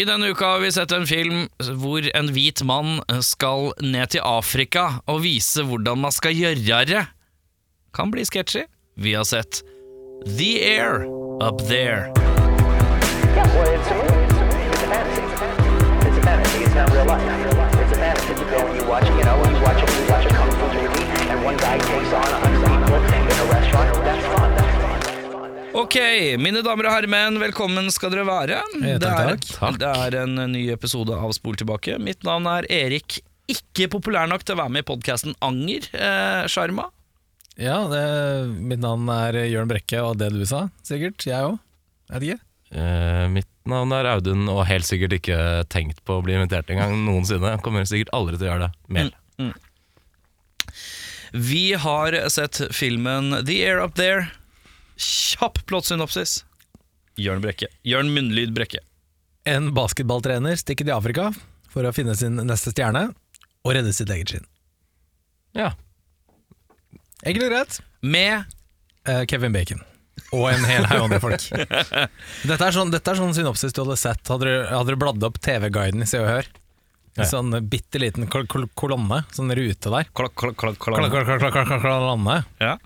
I denne uka har vi sett en film hvor en hvit mann skal ned til Afrika og vise hvordan man skal gjøre det. Kan bli sketchy. Vi har sett The Air Up There. Yeah, well, it's a movie. It's a fantasy. It's a fantasy. It's not real life. It's a fantasy. You go and you watch, you know, you watch a, you watch a kung fu movie, and one guy takes on a hundred people in a restaurant. That's fun. Ok, mine damer og herremenn, velkommen skal dere være. Eh, det, takk, er, det er en ny episode av Spol tilbake. Mitt navn er Erik. Ikke populær nok til å være med i podkasten Anger. Eh, Sjarma. Ja, det, mitt navn er Jørn Brekke, og det du sa, sikkert. Jeg òg. Vet ikke. Eh, mitt navn er Audun, og helt sikkert ikke tenkt på å bli invitert engang noensinne. Kommer sikkert aldri til å gjøre det mer. Vi har sett filmen The Air Up There. Kjapp plottsynopsis. Jørn Brekke. Jørn Munnlyd Brekke. En basketballtrener stikker til Afrika for å finne sin neste stjerne og redde sitt eget skinn. Ja. Enkelt og greit. Med Eh, Kevin Bacon. Og en hel haug andre folk. Dette er sånn, dette er sånn synopsis du hadde sett Hadde du, hadde du bladd opp TV-guiden i Se og Hør. En Ja. sånn bitte liten kol kol kolonne, sånn rute der. klakk, klakk, klakk, Kol kol kol kol kol kolonne. Ja.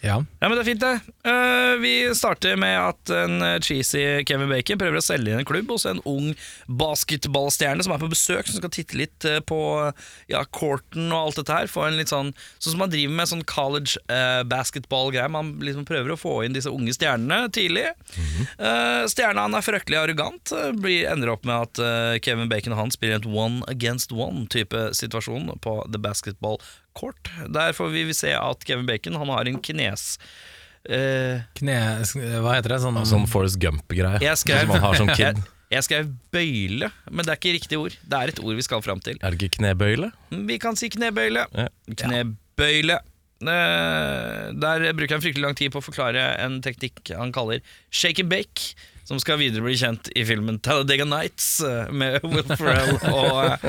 Ja. Ja, men det er fint det. Uh, vi starter med at en eh, cheesy Kevin Bacon prøver å selge inn en klubb hos en ung basketballstjerne som er på besøk, som skal titte litt eh, på ja, courten og alt dette her. Få en litt sånn, sånn som man driver med sånn college uh, basketball-greier. Man liksom prøver å få inn disse unge stjernene tidlig. Eh, stjerna han er fryktelig arrogant. eh, Blir, ender opp med at eh, Kevin Bacon og han spiller et one against one-type situasjon på the basketball court. Der får vi se at Kevin Bacon han har en knes... Uh, Kne... Hva heter det? Sånn, Sånn Forest Gump-greie. Som man har som kid. jeg skrev bøyle, men det er ikke riktig ord. Det er et ord vi skal fram til. Er det ikke knebøyle? Vi kan si knebøyle. Ja. Knebøyle. Eh, Der bruker han fryktelig lang tid på å forklare en teknikk han kaller shake and bake, som skal videre bli kjent i filmen Talladega Nights eh, med Will Ferrell og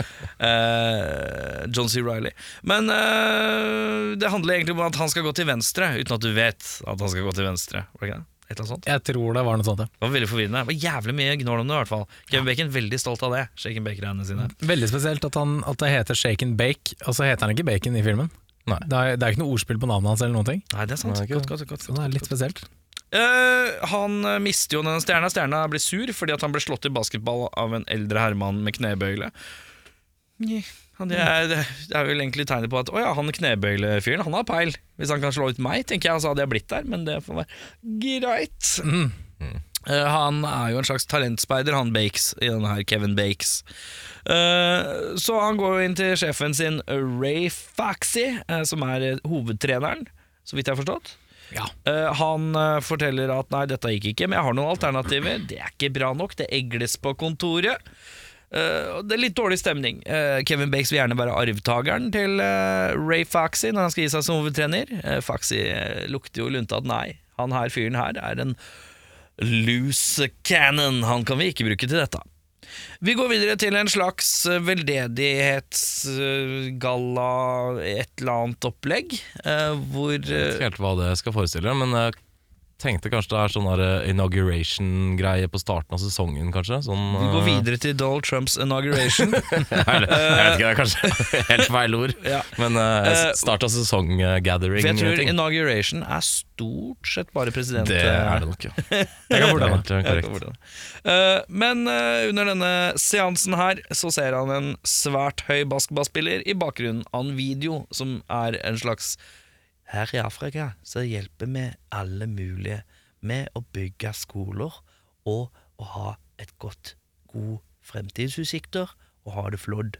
uh, John C. Reilly. Men uh, det handler egentlig om at han skal gå til venstre, uten at du vet at han skal gå til venstre. Var det ikke det? Et eller annet sånt? Jeg tror det var noe sånt. ja. Det var veldig forvirrende. Det var jævlig mye gnål om det, i hvert fall. Kevin Bacon veldig stolt av det. Shake and bake-greiene sine. Veldig spesielt at, han, at det heter Shake Bake, og så heter han ikke Bacon i filmen. Nei. Det er, det er ikke noe ordspill på navnet hans eller noen ting. Nei, det er sant. Nei, godt, Godt, godt, godt, godt, godt. det er litt spesielt. Eh, han mister jo denne stjerna. Stjerna blir sur fordi at han ble slått i basketball av en eldre herremann med knebøyle. Det er, det er vel egentlig tegnet på at Å ja, han knebøylefyren, han har peil. Hvis han kan slå ut meg, tenker jeg, så hadde jeg blitt der. Men det får være greit. Eh, han er jo en slags talentspeider, han Bakes, i denne her Kevin Bakes. Eh, så han går jo inn til sjefen sin, Ray Faxi, som er hovedtreneren, så vidt jeg har forstått. Ja. Uh, han uh, forteller at nei, dette gikk ikke, men jeg har noen alternativer. Det er ikke bra nok, det egles på kontoret. Uh, det er litt dårlig stemning. Kevin Bakes vil gjerne være arvtakeren til Ray Faxi når han skal gi seg som hovedtrener. Eh, lukter jo lunta at nei, han her fyren her er en loose cannon. Han kan vi ikke bruke til dette. Vi går videre til en slags eh, veldedighetsgalla, et eller annet opplegg, eh, hvor Jeg vet eh, ikke helt hva det skal forestille, men jeg tenkte kanskje det er sånn eh, inauguration-greie på starten av sesongen, kanskje. Sånn, vi går eh, videre til Donald Trumps inauguration. er jeg vet ikke, det er kanskje helt feil ord. Ja. Men uh, Eh, start av sesong-gathering. Jeg tror inauguration er stort sett bare president... det er det nok, ja. Jeg kan fort det eh, korrekt. Eh, men eh, under denne seansen her så ser han en svært høy basketballspiller i bakgrunnen av en video som er en slags Her i Afrika så hjelper vi alle mulige med å bygge skoler og å ha et godt, god fremtidsutsikter og ha det flott.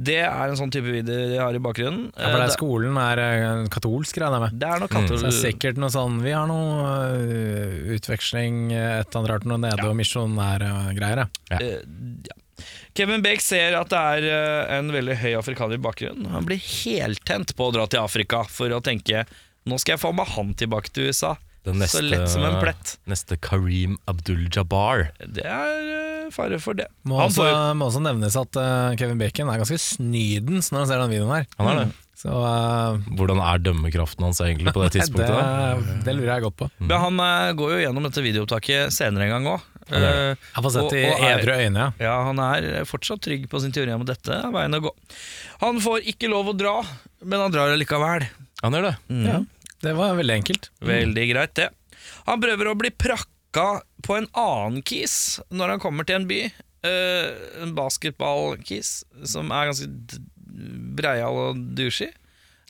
Det er en sånn type video de har i bakgrunnen. Ja, for det Eh, er skolen er eh, katolsk, regner jeg med. det er noe Så det er sikkert noe sånn Vi har noe øh, utveksling, eh, et eller annet rart noe nede, og misjonærgreier. Ja. Eh, ja. Kevin Bake ser at det er eh, en veldig høy afrikaner i bakgrunnen. Han blir heltent på å dra til Afrika for å tenke nå skal jeg få med han tilbake til USA. Neste, Så lett som en plett. Neste Kareem Abdul-Jabbar. Det er eh, fare for det. Må, Han også, får, må også nevnes at eh, Kevin Bacon er ganske snydens når han ser den videoen her. Han er det. Så uh, Hvordan er dømmekraften hans egentlig på det tidspunktet? det, det lurer jeg godt på. men han uh, går jo gjennom dette videoopptaket senere en gang òg. Uh, han får sett Og- i edre øyne, ja. Ja, han er fortsatt trygg på sin teori om at dette er veien å gå. Han får ikke lov å dra, men han drar likevel. Han gjør det. ja. Det var veldig enkelt. Veldig greit, det. Han prøver å bli prakka på en annen kis når han kommer til en by. Uh, en basketballkis som er ganske breial og douchey.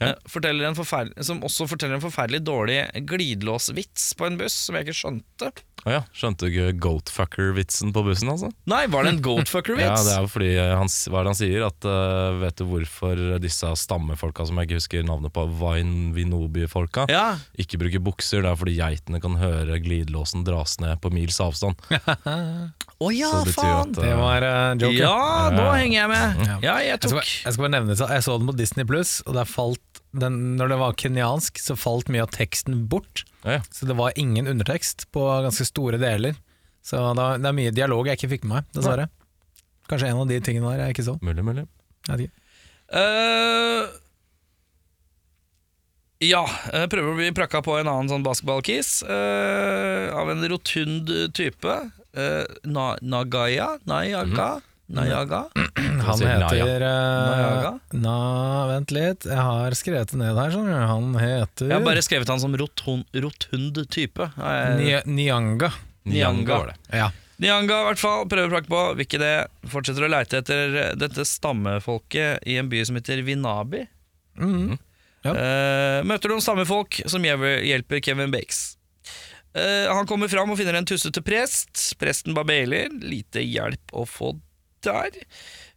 Ja. Eh, forteller en som også forteller en forferdelig dårlig glidelåsvits på en buss, som jeg ikke skjønte. Oh ja, Skjønte du ikke goatfucker-vitsen på bussen, altså? Nei, var det en goatfucker-vits? Ja, det er jo fordi eh, han, hva er det han sier? At uh, Vet du hvorfor disse stammefolka som jeg ikke husker navnet på, Vine Vinobi-folka, Ja, ikke bruker bukser? Det er fordi geitene kan høre glidelåsen dras ned på mils avstand. Å ja, det faen! at, uh, Det var uh, joke. Ja, nå henger jeg med. Ja. jeg, jeg Jeg skal, bare- jeg skal bare nevne så Jeg så den på Disney Pluss, og der falt den, når det var kenyansk, så falt mye av teksten bort. Ja, ja. Så det var ingen undertekst på ganske store deler. Så da, det er mye dialog jeg ikke fikk med meg, dessverre. Kanskje en av de tingene der jeg ikke så. Mulig, mulig. Jeg vet ikke. Uh, ja, jeg prøver å bli prakka på en annen sånn basketballkis Uh, av en rotund type. Uh, na, Nagaya? Nayaga? Nayaga? Han heter eh, Nayaga? Na, Vent litt, jeg har skrevet det ned her. Sånn. Han heter Jeg har bare skrevet han som rotund, rotund type. Eh, Nyanga. Nyanga. var det. Ja. Nyanga i hvert fall prøver å prakke på. Vil ikke det. Fortsetter å leite etter dette stammefolket i en by som heter Vinabi. Mhm. Ja. uh, møter noen stammefolk som hjelper hjelper Kevin Bakes. Uh, han kommer fram og finner en tussete prest. Presten barbeler. Lite hjelp å få der.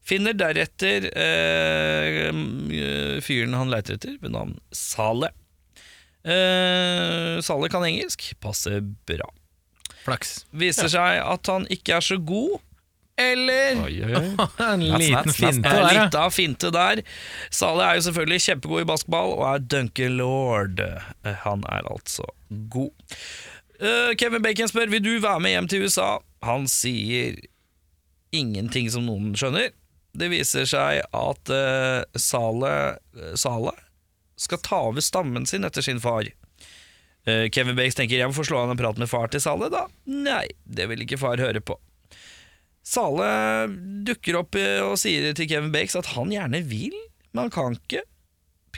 Finner deretter eh, fyren han leiter etter, ved navn Sale. Eh, Sale kan engelsk. Passer bra. Flaks. Viser seg at han ikke er så god. Eller Oi, oi, oi. En liten finte Eh, der, ja. Litt finte der. Sale er jo selvfølgelig kjempegod i basketball og er Duncan Lord. Han er altså god. Eh, Kevin Bacon spør vil du være med hjem til USA. Han sier ingenting som noen skjønner. Det viser seg at uh, Saleh Sale skal ta over stammen sin etter sin far. Uh, Kevin Bakes tenker jeg må få slå an en prat med far til Saleh, da. Nei, det vil ikke far høre på. Sale dukker opp eh, og sier til Kevin Bakes at han gjerne vil, men han kan ikke.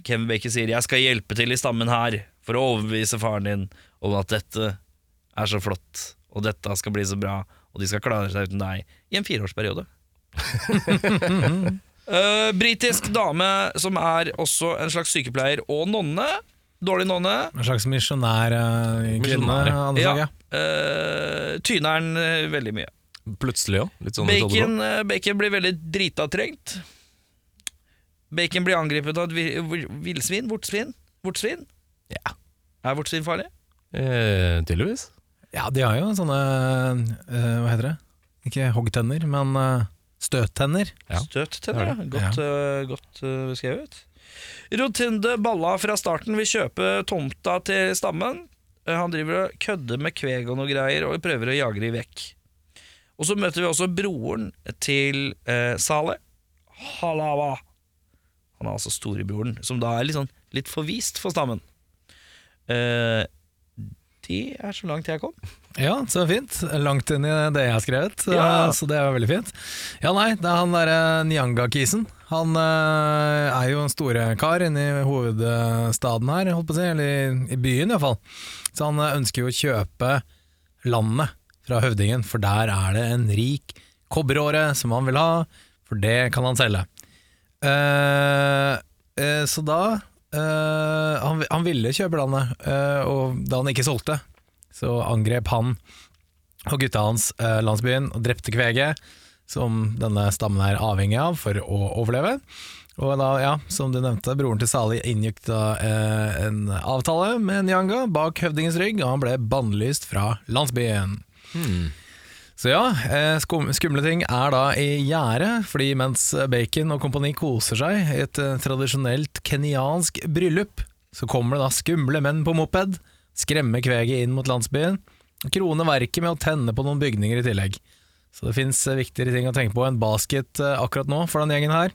Kevin Bakes sier 'jeg skal hjelpe til i stammen her for å overbevise faren din om at dette er så flott, og dette skal bli så bra, og de skal klare seg uten deg i en fireårsperiode'. uh, Britisk dame som er også en slags sykepleier og nonne. Dårlig nonne. En slags misjonær-kvinne. Ja. Ja. Uh, tyner den veldig mye. Plutselig òg. Litt sånn. Bacon, bacon blir veldig drita trengt. Bacon blir angrepet av et vi- vi- villsvin. Vortsvin. Vortsvin? Ja. Er vortsvin farlig? Eh, tydeligvis. Ja, de har jo sånne eh, Hva heter det? Ikke hoggtenner, men eh, støttenner. Ja. Støttenner, ja. Godt, eh, godt beskrevet. Rotunde Balla fra starten vil kjøpe tomta til stammen. Han driver og kødder med kveg og noe greier og prøver å jage de vekk. Og så møter vi også broren til eh, Saleh. Halawa. Han er altså storebroren, som da er litt, sånn, litt forvist for stammen. Eh, det er så langt jeg kom. Ja, så fint. Langt inn i det jeg har skrevet, eh, Ja. så det var veldig fint. Ja, nei, det er han derre Nyanga-kisen. Han eh, er jo en store kar inne i hovedstaden her, holdt på å si, eller i byen iallfall. Så han eh, ønsker jo å kjøpe landet fra høvdingen, for der er det en rik kobberåre som han vil ha, for det kan han selge. Uh, uh, så da eh, han, han ville kjøpe landet, uh, og da han ikke solgte, så angrep han og gutta hans uh, landsbyen og drepte kveget, som denne stammen er avhengig av for å overleve. Og da, ja, som du nevnte, broren til Sali inngikk da en avtale med Nyanga bak høvdingens rygg, og han ble bannlyst fra landsbyen. Så ja, eh, skum, skumle ting er da i gjære, fordi mens Bacon og kompani koser seg i et eh, tradisjonelt kenyansk bryllup, så kommer det da skumle menn på moped, skremmer kveget inn mot landsbyen, og kroner verket med å tenne på noen bygninger i tillegg. Så det fins viktigere ting å tenke på enn basket eh, akkurat nå for den gjengen her.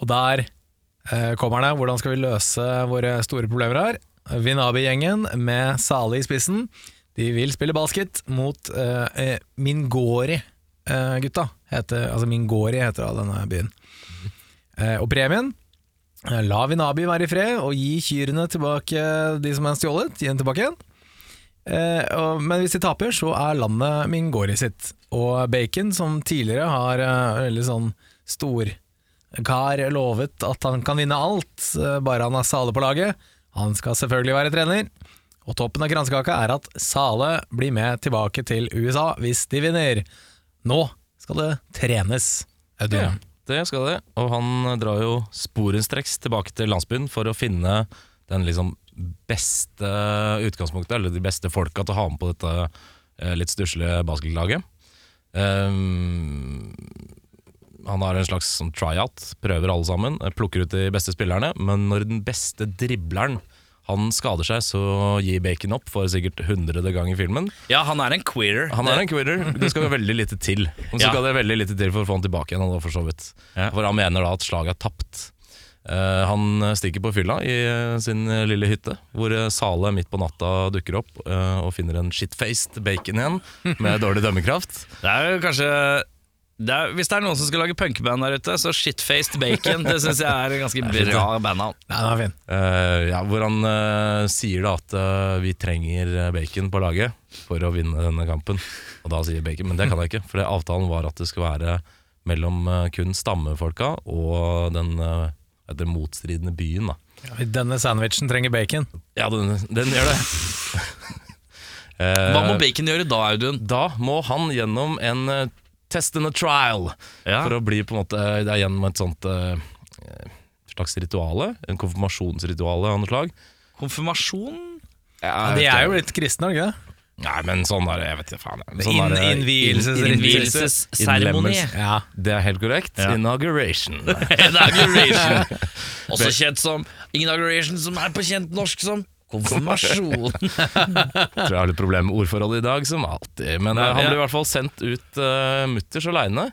Og der eh, kommer det. Hvordan skal vi løse våre store problemer her? Vinabi-gjengen med Sali i spissen, De vil spille basket mot uh, Mingori-gutta. altså Mingori heter da denne byen. Uh, og premien eh, La Vinabi være i fred og gi kyrne tilbake de som er stjålet. Gi dem tilbake igjen. Eh, og, men hvis de taper, så er landet Mingori sitt. Og Bacon, som tidligere har eh, veldig sånn storkar lovet at han kan vinne alt, eh, bare han har Sale på laget, han skal selvfølgelig være trener. Og toppen av kransekaka er at Sale blir med tilbake til USA hvis de vinner. Nå skal det trenes. Audun. Ja, det skal det. Og han drar jo sporenstreks tilbake til landsbyen for å finne den liksom beste utgangspunktet, eller de beste folka til å ha med på dette eh, litt stusslige basketlaget. Um, han har en slags sånn tryout, prøver alle sammen, plukker ut de beste spillerne. Men når den beste dribleren han skader seg, så gir Bacon opp for sikkert hundrede gang i filmen. Ja, han er en queerer. Han er en quitter. Det skal veldig lite til. Og så Ja. skal det veldig lite til for å få han tilbake igjen. For så vidt Ja. For han mener da at slaget er tapt. Uh, han stikker på fylla i uh, sin lille hytte, hvor eh, Sale midt på natta dukker opp eh, og finner en shitfaced bacon igjen med dårlig dømmekraft. Det er jo kanskje det er, Hvis det er noen som skal lage punkeband der ute, så Shitfaced Bacon Det syns jeg er en ganske bra bandnavn. Nei, den er fin. Eh, ja, hvor han uh, sier da at uh, vi trenger eh, bacon på laget for å vinne denne kampen. Og da sier bacon, men det kan jeg ikke, for det avtalen var at det skulle være mellom eh, kun stammefolka og den, eh, den motstridende byen. da Denne sandwichen trenger bacon. Ja, den, den gjør det. Eh, Hva må Bacon gjøre da, Audun? Da må han gjennom en eh, test and a trial Ja. for å bli på en måte Det er gjennom et sånt eh, slags rituale. En konfirmasjonsrituale av noe slag. Konfirmasjon? Ja, de er jo litt kristne, er de ikke det? Nei, men sånn der, jeg vet ikke faen. Sånn eh, innvielses- inn- Innvielsesseremoni. Ja. Det er helt korrekt. Ja. Inauguration. Inauguration. Også kjent som Inauguration, som er på kjent norsk som konfirmasjon. Tror jeg har litt problemer med ordforholdet i dag, som alltid. Men eh, han blir i hvert fall sendt ut uh, mutters aleine.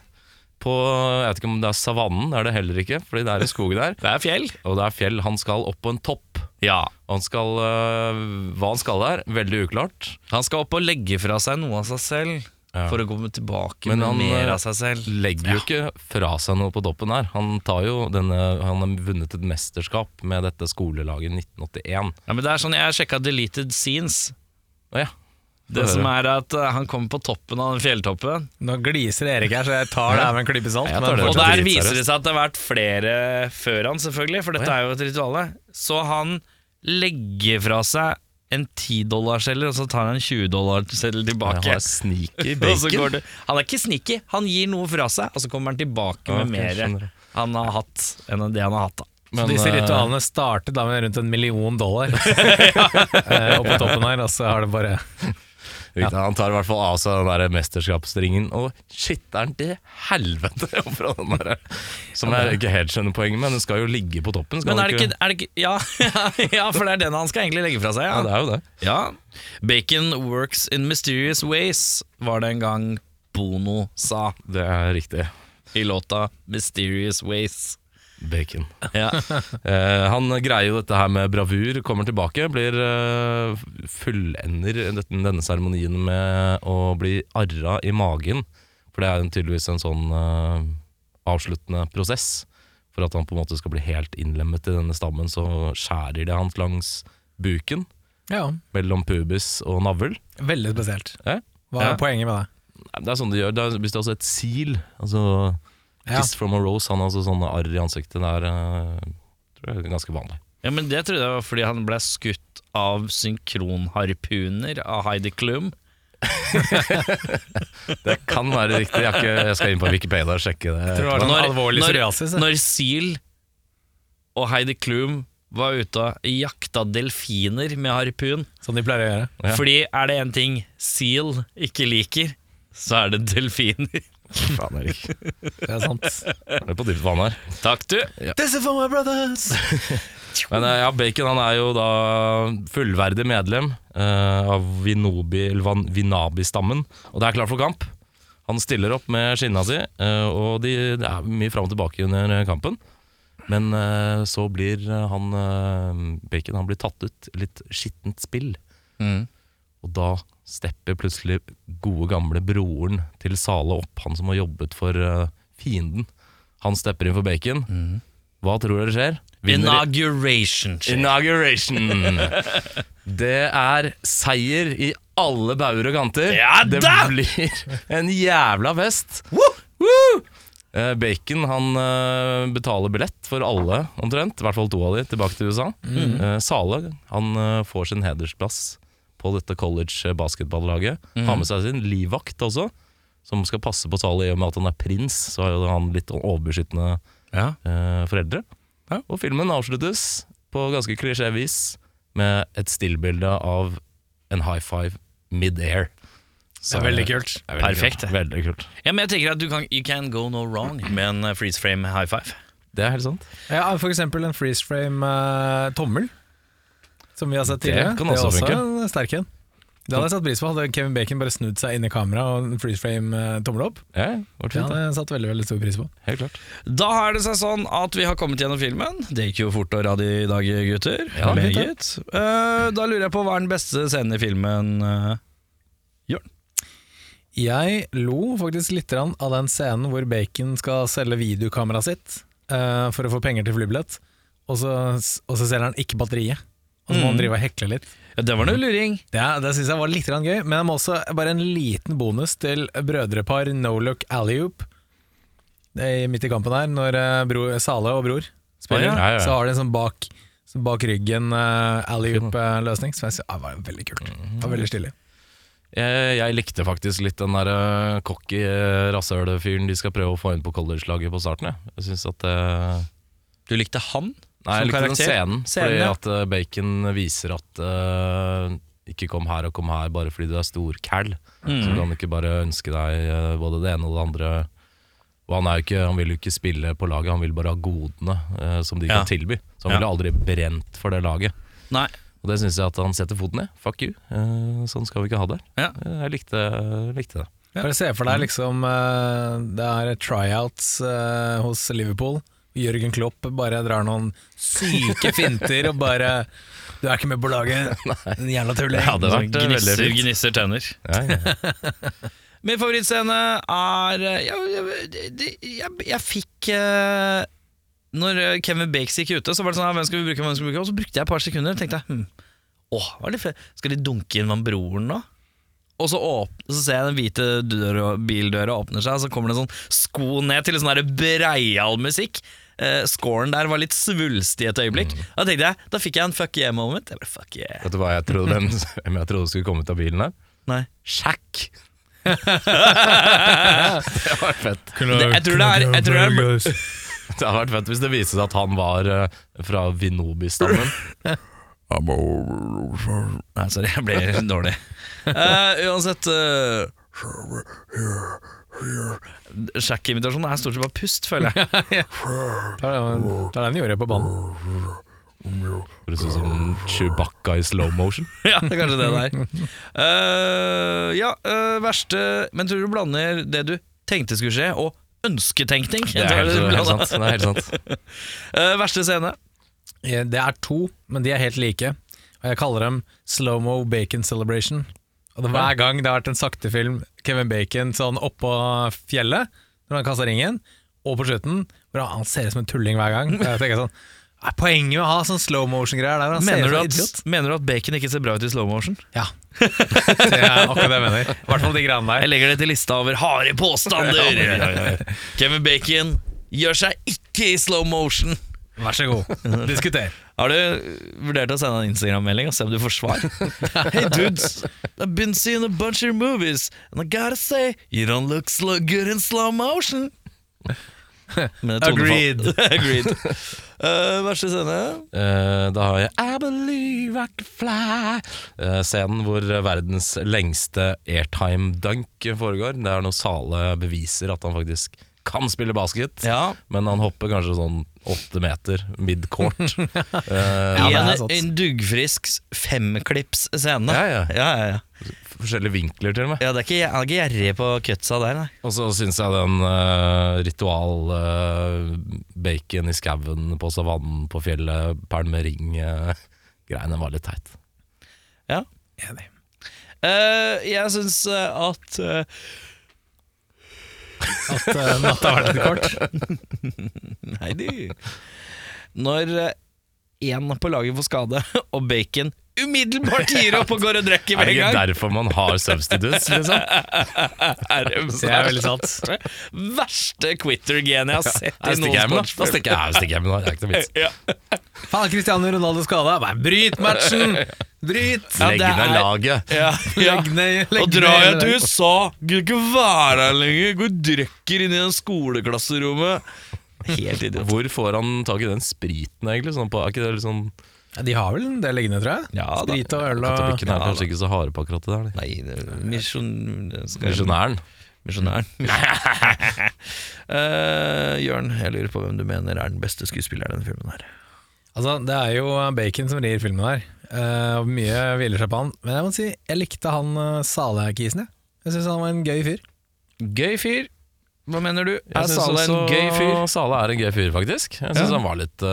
På Jeg vet ikke om det er savannen, det er det heller ikke, fordi det er i skogen der. Det er fjell. Og det er fjell. Han skal opp på en topp. Ja. Han skal, uh, hva han skal der, veldig uklart. Han skal opp og legge fra seg noe av seg selv Ja. for å komme tilbake Men med han, mer eh, av seg selv. Legger jo ikke fra seg noe på toppen her. Han, tar jo denne, han har vunnet et mesterskap med dette skolelaget i 1981. Ja, men det er sånn, Jeg sjekka deleted scenes. Å ja. Det som er at eh, Han kommer på toppen av den fjelltoppen, Nå gliser Erik her, så jeg tar det her med en klype salt. Men det. og der viser det seg at det har vært flere før han, selvfølgelig, for dette er jo et rituale. Så han legger fra seg en 10-dollarseddel, og så tar han en 20-dollarseddel Jeg tilbake. Han, sneaky Og så går det, han er ikke sneaky, han gir noe fra seg, og så kommer han tilbake med okay, mer han har hatt enn det han har hatt. da Så disse eh, ritualene startet da med rundt en million dollar. ja. og på toppen her, og så har det bare Riktig, Han tar i hvert fall av seg den der mesterskapsringen og skitter den til helvete fra den der. Som jeg ikke helt skjønner poenget med. Den skal jo ligge på toppen. Men er det ikke, er det ikke ja, ja, for det er den han skal egentlig legge fra seg. Ja, Ja. det er jo det. Ja. Bacon works in mysterious ways, var det en gang Bono sa Det er riktig. i låta Mysterious Ways. Bacon. Ja. Eh, han greier jo dette her med bravur, kommer tilbake, blir eh, fullender denne seremonien med å bli arra i magen. For det er jo tydeligvis en sånn eh, avsluttende prosess. For at han på en måte skal bli helt innlemmet i denne stammen, så skjærer de han langs buken, Ja, mellom pubis og navl. veldig spesielt. Hva er Ja. poenget med det? Det er sånn de gjør. Det er, hvis det er også et sil, altså. Kiss from a rose, han har altså sånne arr i ansiktet. Det er, eh, tror jeg er ganske vanlig. ja, men det trodde jeg var fordi han ble skutt av synkronharpuner av Heidi Klum. Det kan være riktig. Jeg, ikke, jeg skal inn på Wikipedia og sjekke det. det sånn Når- alvorlig når- psoriasis. Når Seal og Heidi Klum var ute og jakta delfiner med harpun Som de pleier å gjøre. Ja. Fordi er det en ting Seal ikke liker, så er det delfiner. Faen, Erik. Det er sant. Det er på dypt vann her. Takk, du. This is for my brothers! Men eh, ja, Bacon han er jo da fullverdig medlem uh, av Vinobi, eller Vinabi-stammen, og det er klart for kamp. Han stiller opp med skinna si, uh, og de, det er mye fram og tilbake under kampen. Men uh, så blir han Bacon han blir tatt ut litt skittent spill. Og da stepper plutselig gode gamle broren til Sale opp, han som har jobbet for uh, fienden. Han stepper inn for Bacon. Hva tror dere skjer? Vinner- Inauguration. Skjer. Inauguration. Det er seier i alle bauger og kanter. Ja det blir en jævla fest. Woo! Woo! Eh, Bacon han eh, betaler billett for alle, omtrent. I hvert fall to av de, tilbake til USA. Mm. Sale han får sin hedersplass på dette college basketballaget. Har med seg sin livvakt også, som skal passe på Sally i og med at han er prins. Så har jo han litt overbeskyttende Ja. eh, foreldre. Og filmen avsluttes på ganske klisjévis med et stillbilde av en high five mid-air. Det er veldig kult. Er veldig Perfekt, kult. Veldig kult. ja, men jeg tenker at du kan, You can go no wrong med en eh, freeze frame high five. Det er helt sant. Ja, for eksempel en freeze frame uh, tommel, som vi har sett Det tidligere. kan det er også også funke. en sterk en. Det hadde jeg satt pris på. Hadde Kevin Bacon bare snudd seg inn i kamera og freeze frame eh, tommel opp. Ja, det Det hadde jeg satt veldig veldig stor pris på. Helt klart. Da er det seg sånn at vi har kommet gjennom filmen. Det gikk jo fort og radig i dag, gutter. Ja, Meget. Uh, da lurer jeg på hva er den beste scenen i filmen? uh, Jørn? Jeg lo faktisk litt av den scenen hvor Bacon skal selge videokameraet sitt uh, for å få penger til flybillett, og så, og så selger han ikke batteriet. Og så må han drive og hekle litt. Ja, det var noe luring. Ja, det syns jeg var litt grann gøy, men jeg må også bare en liten bonus til brødrepar No Look Alley-oop. Det er Midt i kampen her, når eh, bror, Sale og bror spiller, Ja, ja, ja. så har de en sånn bak, så bak ryggen uh, alley-oop-løsning. Som jeg synes, ah, var veldig kult. Det var veldig stilig. Jeg, jeg likte faktisk litt den der uh, cocky uh, rasshølfyren de skal prøve å få inn på college-laget på starten. Jeg, jeg synes at uh, Du likte han? Nei, jeg likte den karakter? scenen. Scenen, fordi ja. at uh, Bacon viser at uh, ikke kom her og kom her bare fordi du er stor. Mm. Så kan du ikke bare ønske deg uh, både det ene og det andre. Og han, er jo ikke, han vil jo ikke spille på laget, han vil bare ha godene uh, som de Ja. kan tilby. Så han Ja. ville aldri brent for det laget. Nei. Og det syns jeg at han setter foten ned. Fuck you. Uh, sånn skal vi ikke ha det. Ja. Uh, jeg likte, likte det. Bare se for deg liksom eh, Det er tryouts eh, hos Liverpool. Jørgen Klopp bare drar noen syke finter og bare Du er ikke med på laget, den jævla tulling. Ja, det hadde vært, eh, veldig gnisser, gnisser tenner. Ja, ja. Min favorittscene er eh, Jeg, jeg, jeg, jeg fikk eh, Når eh, Kevin Bakes gikk ute, så var det sånn «Ja, Hvem skal vi bruke, hvem skal vi bruke? Og så brukte jeg et par sekunder og tenkte jeg, hm, åh, Skal de dunke inn han broren nå? Og så, åpner, så ser jeg den hvite døra, bildøra åpner seg, og så kommer det en sånn sko ned til sånn breial musikk. Eh, scoren der var litt svulstig et øyeblikk. Da tenkte jeg, da fikk jeg en fuck yeah moment. Jeg bare, fuck yeah. Vet du hva jeg trodde, hvem, hvem jeg trodde skulle komme ut av bilen her? Nei. Shack. det var fett. Det, jeg tror det er, jeg tror det er Det hadde vært fett hvis det viste seg at han var uh, fra Vinobi-stammen. Nei, sorry, jeg ble dårlig. Uh, uansett uh, Sjakk-invitasjonen er stort sett bare pust, føler jeg. Det er den det er den de gjorde på banen. Høres ut som Chewbacca i slow motion. ja, det er kanskje det der. Uh, ja, uh, verste Men tror du du blander det du tenkte skulle skje, og ønsketenkning? Det er helt, helt sant. Det er helt sant. uh, verste scene? Eh, Det er to, men de er helt like. Og jeg kaller dem Slow-Mo Bacon Celebration. Og det, Hver gang det har vært en saktefilm, Kevin Bacon sånn oppå fjellet, når han kaster ringen, og på slutten, hvor han ser ut som en tulling hver gang. Jeg tenker sånn er Poenget med å ha sånn slow motion-greier der Mener du, at, mener du at bacon ikke ser bra ut i slow motion? Ja. Det er akkurat det jeg mener. I hvert fall de greiene der. Jeg legger det til lista over harde påstander. Kevin Bacon gjør seg ikke i slow motion. Vær så god, diskuter. Har du vurdert å sende en Instagram-melding og se om du får svar? hey dudes, I've been seeing a bunch of movies, and I gotta say, you don't look slow good in slow motion. Agreed. Agreed. Uh, verste scene? Uh, da har jeg I believe I can fly. Uh, scenen hvor verdens lengste airtime-dunk foregår. Det er når Sale beviser at han faktisk kan spille basket, Ja. men han hopper kanskje sånn åtte meter mid-court. Eh, Ja, en, en duggfrisk femklips-scene. Ja, ja. ja, ja, ja. forskjellige vinkler, til og med. Ja, det er ikke, han er ikke gjerrig på cutsa der, nei. Og så syns jeg den uh, ritual eh, bacon i skauen på savannen på fjellet, perlen med ring-greiene var litt teit. Ja. Enig. Eh, jeg syns eh, at eh, At uh, natta har vært litt kort. Nei, du. Når én på laget får skade, og Bacon umiddelbart gir opp og går og drikker Er det ikke derfor man har substitutes, liksom? er det Det er veldig sant. verste, quitter-genet jeg har sett i noen jeg hjem, da. Stikker jeg, jeg stikker hjem nå. Det er ikke noe vits. Ja. Faen, Cristiano Ronaldo skada. Bryt matchen! Bryt! Ja, Legg ned laget. Ja, ja. Legg ned legg Og drar jeg til USA, gidder ikke være her lenger, går og drikker inn i den skoleklasserommet. Helt idiot. Hvor får han tak i den spriten, egentlig? Sånn på, er ikke det litt sånn Ja, de har vel en del liggende, tror jeg. Ja. Sprit og øl og Katolikken er ja, kanskje ikke så harde på akkurat det der. de. Nei, det er misjon... Misjonæren. Misjonæren. Eh, Jørn, jeg lurer på hvem du mener er den beste skuespilleren i denne filmen her. Altså, Det er jo Bacon som rir filmen her. Eh, og mye hviler seg på han. Men jeg må si, jeg likte han uh, Saleh-kisen. Jeg, jeg syns han var en gøy fyr. Gøy fyr. Hva mener du? Jeg Er Sale en gøy fyr? Sale er en gøy fyr, faktisk. Jeg syns Ja. han var litt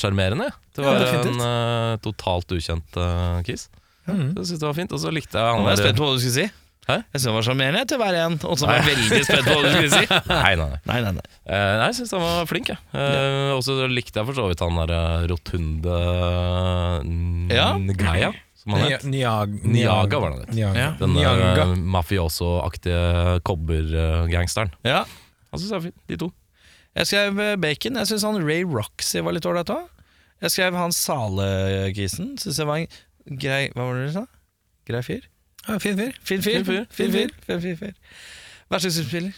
sjarmerende. Uh, det Ja, var definitivt. en uh, totalt ukjent uh, kiss. Mhm. Jeg synes det var fint. Og så likte jeg han jeg er spent på hva du skulle si. Hæ? Jeg synes han var sjarmerende til hver en, og så var jeg veldig spent på hva du skulle si. Nei, nei, nei. Nei, nei, nei. Uh, nei, jeg syns han var flink, jeg. Eh, Og så likte jeg for så vidt han der eh, rotunde Ja. Gaia, som han het. Niag Niaga var det han het. Niaga. Ja. Den uh, mafioso-aktige kobbergangsteren. Ja. Han syns jeg er fin, de to. Jeg skrev eh, Bacon. Jeg syns han Ray Roxy var litt ålreit òg. Jeg skrev han Sale-kisen. Syns jeg var en grei Hva var det du sa? Grei fyr? Ja, fin fyr. Fin fyr. Fin fyr. Fin fyr. Fin fyr. fyr. Verste skuespiller?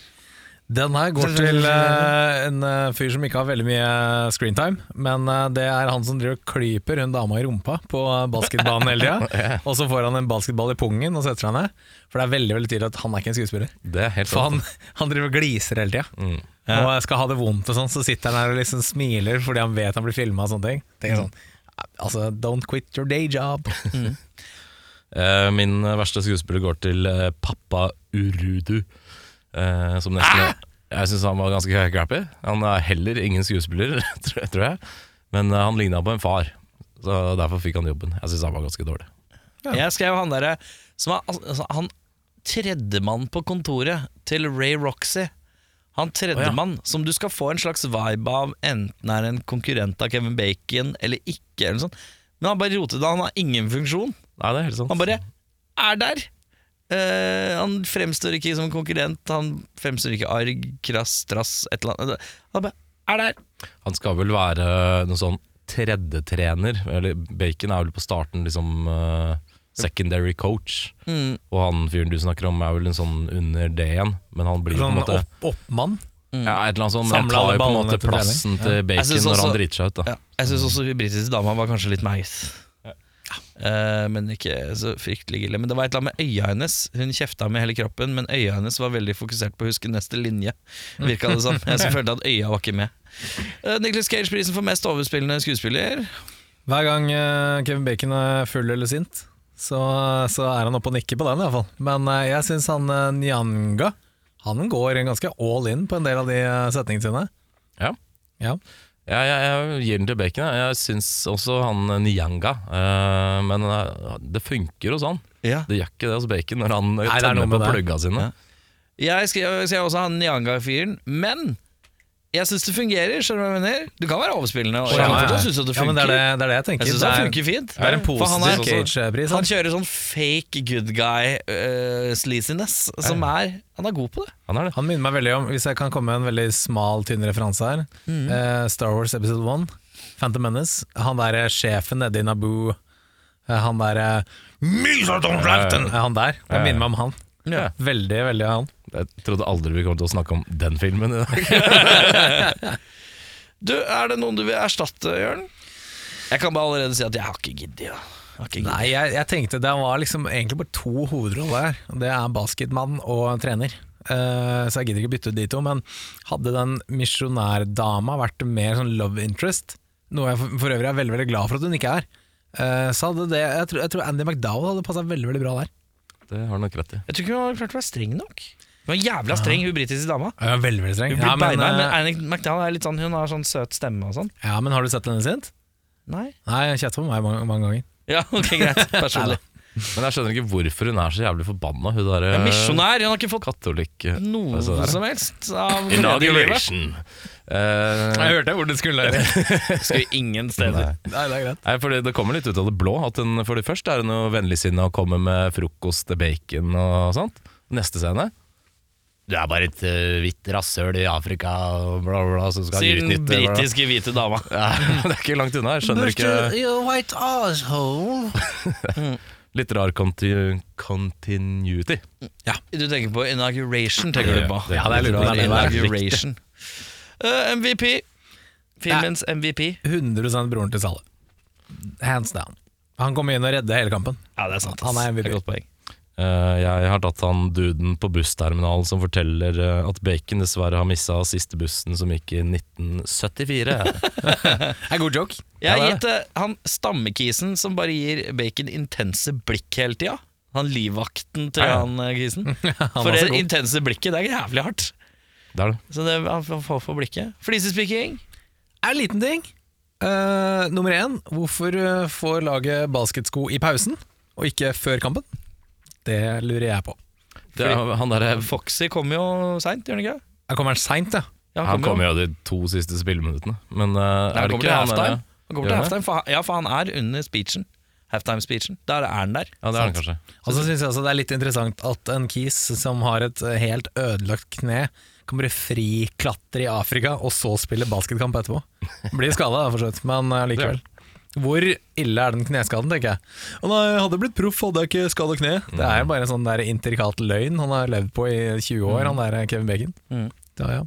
Den her går til uh, en uh, fyr som ikke har veldig mye screentime, men uh, det er han som driver og klyper hun dama i rumpa på eh, basketbanen hele tida. Og så får han en basketball i pungen og setter seg ned. For det er veldig veldig tydelig at han er ikke en skuespiller. Det er helt For han, han driver og gliser hele tida. Mm. Og skal ha det vondt og sånn, så sitter han her og liksom smiler fordi han vet han blir filma og sånne ting. Tenker sånn Altså, don't quit your day job. Eh, min verste skuespiller går til eh, pappa Urudu. Eh, som nesten Jeg syns han var ganske crappy. Han er heller ingen skuespiller, tror jeg-. Men uh, han ligna på en far, så derfor fikk han jobben. Jeg syns han var ganske dårlig. Jeg skrev han derre som er altså, Han tredjemann på kontoret til Ray Roxy. Han tredjemann som du skal få en slags vibe av, enten er en konkurrent av Kevin Bacon eller ikke. Eller. Men han bare rotet det, han har ingen funksjon. Nei, det er helt sant. Han bare er der. Eh, han fremstår ikke som konkurrent, han fremstår ikke arg, krass, trass, et eller annet. Han bare er der. Han skal vel være noe sånn tredjetrener. Eller Bacon er vel på starten liksom uh, secondary coach. Mm. Og han fyren du snakker om, er vel en sånn under det igjen. Men han blir på en måte måte opp, oppmann. ja, et eller annet sånt, men han Samler tar jo på en måte plassen til til Bacon også, når han driter seg ut. da Ja, jeg syns også hun britiske dama var kanskje litt meis. Eh, men ikke så fryktelig ille. Men det var et eller annet med øya hennes. Hun kjefta med hele kroppen, men øya hennes var veldig fokusert på å huske neste linje. Virka det som. Jeg så følte at øya var ikke med. Uh, Nicholas Cage-prisen for mest overspillende skuespiller. Hver gang uh, Kevin Bacon er full eller sint, så, så er han oppe og nikker på den, iallfall. Men eh, jeg syns han uh, Nyanga Han går ganske all in på en del av de eh, setningene sine. Ja. Ja. Ja, jeg, jeg gir den til Bacon. jeg. Jeg syns også han eh, Nyanga eh, Men eh, det funker hos han. Ja. Det gjør ikke det hos Bacon når han det er noe med på det. plugga sine. Ja. Jeg skrev, skrev også han Nyanga-fyren, men jeg syns det fungerer. Skjønner du hva jeg mener? Du kan være overspillende. Og Ja, jeg ja, synes at det Ja, men det er det, det er det jeg tenker. Jeg synes det, er, funker fint. det er en positiv Cage-pris. Han kjører sånn fake good guy-sleaziness, som er Han er god på det. Han er det. Han minner meg veldig om, hvis jeg kan komme med en veldig smal, tynn referanse her, Mm. uh, Star Wars episode 1, Phantom Menace. Han derre sjefen nede i Naboo, uh, han derre uh, Han der. Ja. minner meg om han. Ja. Veldig, veldig han. Jeg trodde aldri vi kom til å snakke om den filmen i dag. Du, Er det noen du vil erstatte, Jørn? Jeg kan bare allerede si at jeg har ikke giddet. Ja. Jeg har ikke giddet. Nei, jeg, jeg tenkte det var liksom egentlig bare to hovedroller her. Det er basketmann og trener. Uh, så jeg gidder ikke bytte ut de to. Men hadde den misjonærdama vært mer sånn love interest, noe jeg for, for øvrig er veldig veldig glad for at hun ikke er, uh, så hadde det Jeg tror, jeg tror Andy McDowell hadde passa veldig veldig bra der. Det har du nok rett i. Jeg tror ikke hun har klart å være streng nok. Hun var jævla streng, hun britiske dama. Ja, veldig, veldig streng. Hun blir Ja, men, beina, men eh, Annie McDowell er litt sånn Hun har sånn søt stemme og sånn. ja, men har du sett henne sint? Nei? Nei, jeg har kjeftet på meg mange, mange ganger. Ja, ok, greit. Personlig. Men jeg skjønner ikke hvorfor hun er så jævlig forbanna, hun er Ja, misjonær. Hun har ikke fått katolikk eh, noe hva som helst av. Inauguration. Uh, Jeg hørte hvor det skulle. Skulle ingen steder. Nei. Nei, det er greit. Nei, fordi Det kommer litt ut av det blå. At den, for det første er hun vennligsinna og kommer med frokost, bacon og sånt. Neste scene Du er bare et uh, hvitt rasshøl i Afrika og bla, bla, bla. Som skal Sier den britiske hvite dama. Ja, Det er ikke langt unna. Jeg skjønner ikke white asshole. Litt rar conti continuity. Du tenker på inauguration, tenker du på. Ja, det er litt Rar rart. Inauguration. Uh, MVP. Filmens MVP. 100 broren til Salle. Hands down. Han kommer inn og redder hele kampen. Ja, det er sant. Han er MVP. Det er godt poeng. Eh, jeg har tatt han duden på bussterminalen som forteller eh, at Bacon dessverre har missa siste bussen som gikk i 1974. Er god joke. Jeg har Ja, er gitt han stammekisen som bare gir Bacon intense blikk hele tida. Han livvakten til Ja, ja. han eh, kisen. Han For det intense blikket, det er jævlig hardt. Det er det. Så det, han får få for blikket. Flisespikking. er en liten ting. Uh, nummer én, hvorfor får laget basketsko i pausen, og ikke før kampen? Det lurer jeg på. det er, han der, Foxy kommer jo seint, gjør han ikke? Jeg kommer seint, ja. Ja, han kommer jo de to siste spilleminuttene. Men uh, Nei, er det ikke han halftime. Han kommer til halftime for, ja, for han er under speechen. Halftime-speechen. Der er han der. Ja, det er han kanskje. Og så syns jeg også det er litt interessant at en kis som har et eh, helt ødelagt kne, kan bare friklatre i Afrika og så spille basketkamp etterpå. Blir skada, for så vidt, men eh, likevel. Hvor ille er den kneskaden, tenker jeg. Han hadde blitt proff, hadde jeg ikke skada kne. Det er jo bare en sånn der intrikat løgn han har levd på i 20 år, han der Kevin Bacon. Mm. Ja, ja.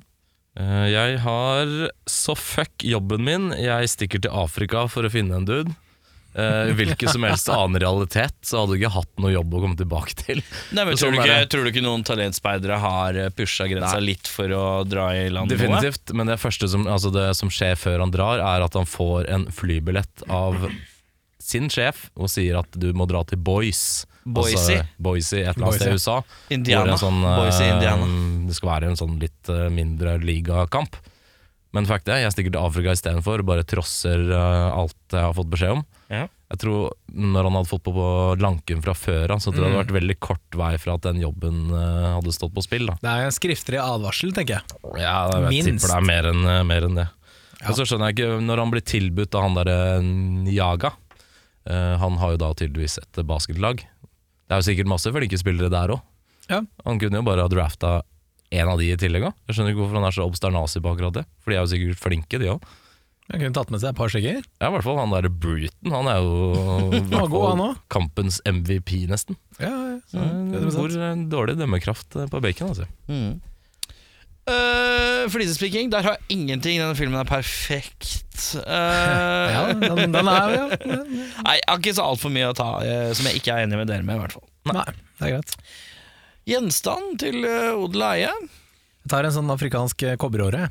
Eh, jeg har så fuck jobben min. Jeg stikker til Afrika for å finne en dude. Uh, hvilken som helst annen realitet, så hadde du ikke hatt noe jobb å komme tilbake til. Nei, men tror, sånn du er ikke, tror du ikke noen talentspeidere har pusha grensa litt for å dra i land noe? Definitivt, men det første som, altså det som skjer før han drar, er at han får en flybillett av sin sjef og sier at du må dra til Boise. Boise? Altså, Boise, et eller annet sted i USA. Indiana. Sånn, Boise, eh, Indiana. Det skal være en sånn litt eh, mindre ligakamp. Men fuck er, jeg stikker til Afrika istedenfor og bare trosser uh, alt jeg har fått beskjed om. Ja. Jeg tror Når han hadde fått på, på lanken fra før av, så tror jeg det hadde vært veldig kort vei fra at den jobben uh, hadde stått på spill. Da. Det er en skriftlig advarsel, tenker jeg. Ja, jeg Minst. tipper det er mer enn eh, mer enn det. Og så skjønner jeg ikke, når han blir tilbudt av han derre Njaga uh, Han har jo da tydeligvis et basketlag. Det er jo sikkert masse flinke spillere der òg. Ja. Han kunne jo bare ha drafta en av de i tillegg òg. Jeg skjønner ikke hvorfor han er så obsternasig på akkurat det. For de er jo sikkert flinke, de òg. Jeg kunne tatt med seg et par stykker. Ja, i hvert fall han derre Bruton. Han er jo god, han kampens MVP, nesten. Ja, ja, Så, hvor eh, dårlig dømmekraft eh, på bacon, altså. Mm. Uh, Flisespiking, der har jeg ingenting. Denne filmen er perfekt. Uh, ja den, den er jo Nei, jeg har ikke så altfor mye å ta uh, som jeg ikke er enig med dere med, i hvert fall. Nei, det er greit. Gjenstand til uh, odel og eie. Jeg tar en sånn afrikansk eh, kobberåre.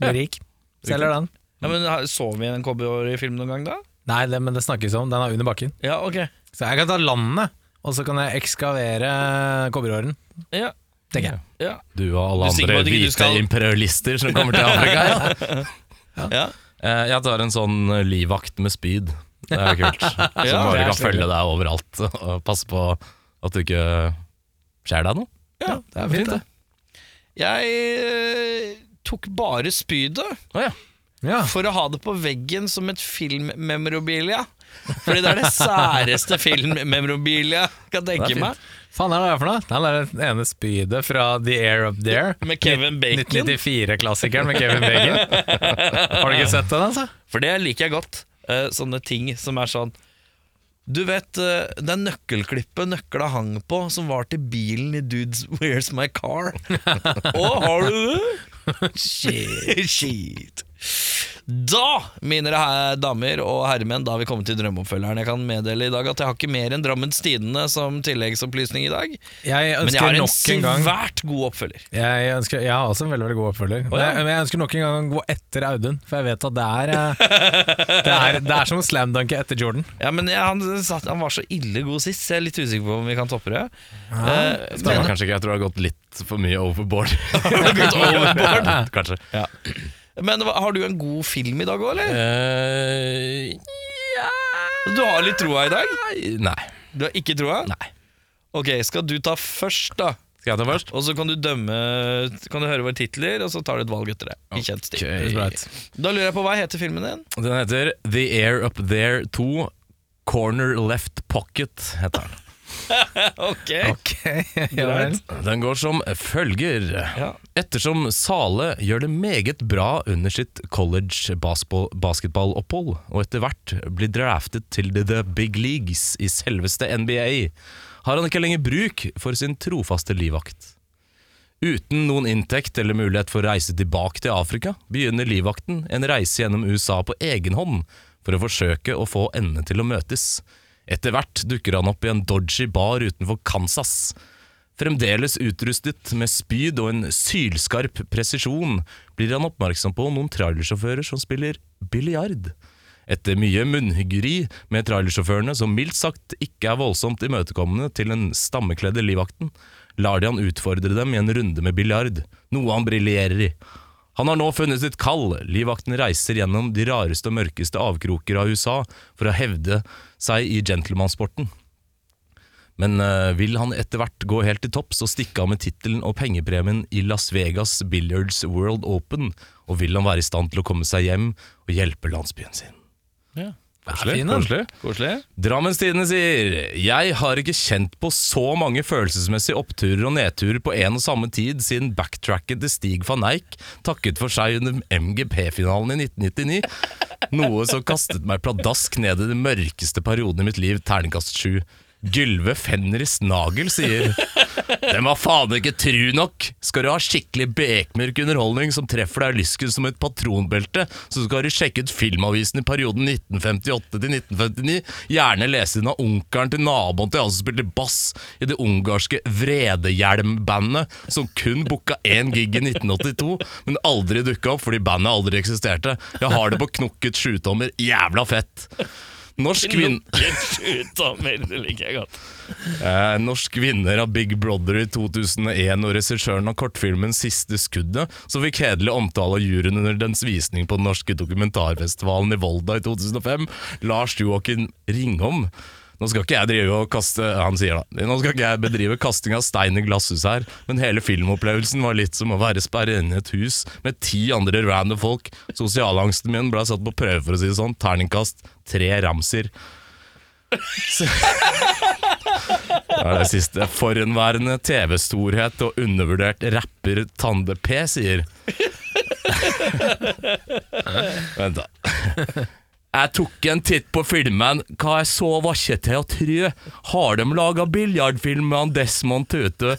Blir Ja. rik. Selger den. Ja, men Så vi en cowboyfilm noen gang, da? Nei, det, men det snakkes om. Den er under bakken. Ja, ok. Så jeg kan ta landet, og så kan jeg ekskavere kobberåren. Ja, Tenker jeg. ja. Du og alle Du andre at ikke du hvite skal- imperialister som kommer til Afrika. Ja. ja. Eh, Jeg tar en sånn eh, livvakt med spyd. Det er jo kult. Som det bare er kan følge deg overalt og passe på at du ikke skjer det noe. ja. Det er fint, det. Jeg eh, tok bare spydet Oh, ja. Ja. for å ha det på veggen som et filmmemorabilia. Fordi det er det særeste filmmemorabilia jeg kan tenke meg. Faen er det her for noe? Det er det ene spydet fra The Air Up There. Med Kevin Bacon. 1994-klassikeren med Kevin Bacon. Har du ikke sett den, altså? For det liker jeg godt. Eh, sånne ting som er sånn Du vet eh, det nøkkelklippet nøkla hang på, som var til bilen i Dudes Where's My Car? Å, har du det? Shit. Shit. Da, mine damer og herremenn, da har vi kommet til drømmeoppfølgeren. Jeg kan meddele i dag at jeg har ikke mer enn Drammens Tidende som tilleggsopplysning i dag. Jeg Men jeg har en nok en svært god oppfølger. jeg, ønsker, jeg har også en veldig veldig god oppfølger. Ja. jeg, men jeg ønsker nok en gang å gå etter Audun, for jeg vet at det er eh, Det er, det er som å slamdunke etter Jordan. Ja, men han, han var så ille god sist, så jeg er litt usikker på om vi kan toppe det. Eh, Det var kanskje ikke, jeg tror det har gått litt for mye overboard. overboard? kanskje. Men har du en god film i dag òg, eller? Eh, Du har litt troa i dag? nei. Du har ikke troa? Nei. Ok, skal du ta først, da? Skal jeg ta først? Og så kan du dømme Kan du høre våre titler, og så tar du et valg etter det. I kjent stil. Okay. Da lurer jeg på hva heter filmen din? Den heter The Air Up There 2 Corner Left Pocket, heter den. Ok, okay ja vel. Den går som følger. Ja. Ettersom Sale gjør det meget bra under sitt college basketball- basketballopphold, og etter hvert blir draftet til The Big Leagues i selveste NBA, har han ikke lenger bruk for sin trofaste livvakt. Uten noen inntekt eller mulighet for å reise tilbake til Afrika, begynner livvakten en reise gjennom USA på egen hånd for å forsøke å få endene til å møtes. Etter hvert dukker han opp i en dodgy bar utenfor Kansas. Fremdeles utrustet med spyd og en sylskarp presisjon blir han oppmerksom på noen trailersjåfører som spiller biljard. Etter mye munnhyggeri med trailersjåførene, som mildt sagt ikke er voldsomt imøtekommende til den stammekledde livvakten, lar de han utfordre dem i en runde med biljard, noe han briljerer i. Han har nå funnet sitt kall. Livvakten reiser gjennom de rareste og mørkeste avkroker av USA for å hevde seg i gentlemansporten. Men eh, vil han etter hvert gå helt til topps og stikke av med tittelen og pengepremien i Las Vegas Billiards World Open, og vil han være i stand til å komme seg hjem og hjelpe landsbyen sin? Ja. Koselig. koselig. Koselig. Drammens Tidende sier Jeg har ikke kjent på så mange følelsesmessige oppturer og nedturer på en og samme tid siden backtracket til Stig van Eijk takket for seg under MGP-finalen i 1999. Noe som kastet meg pladask ned i den mørkeste perioden i mitt liv, terningkast 7. Gylve Fenris Nagel sier Den var faen ikke tru nok. Skal du ha skikkelig bekmørk underholdning som treffer deg i lysken som et patronbelte, så skal du sjekke ut Filmavisen i perioden 1958 til 1959. Gjerne lese den av onkelen til naboen til han som spilte bass i det ungarske Vredehjelm-bandet, som kun booka én gig i 1982, men aldri dukka opp fordi bandet aldri eksisterte. Jeg har det på knokket sjutommer. Jævla fett! Norsk vin... Eh, norsk vinner av Big Brother i 2001 og regissøren av kortfilmen 'Siste skuddet', som fikk hederlig omtale av juryen under dens visning på den norske dokumentarfestivalen i Volda i 2005, Lars Joakim Ringholm. Nå skal ikke jeg drive og kaste Han sier da Nå skal ikke jeg bedrive kasting av stein i glasshus her, men hele filmopplevelsen var litt som å være sperret inne i et hus med ti andre random folk. Sosialangsten min ble satt på prøve, for å si det sånn. Terningkast tre ramser. Det er det siste. Forhenværende TV-storhet og undervurdert rapper Tande P sier. Vent, da. Jeg tok en titt på filmen, hva jeg så var ikke til å tru. Har de laga biljardfilm med Desmond Tutu?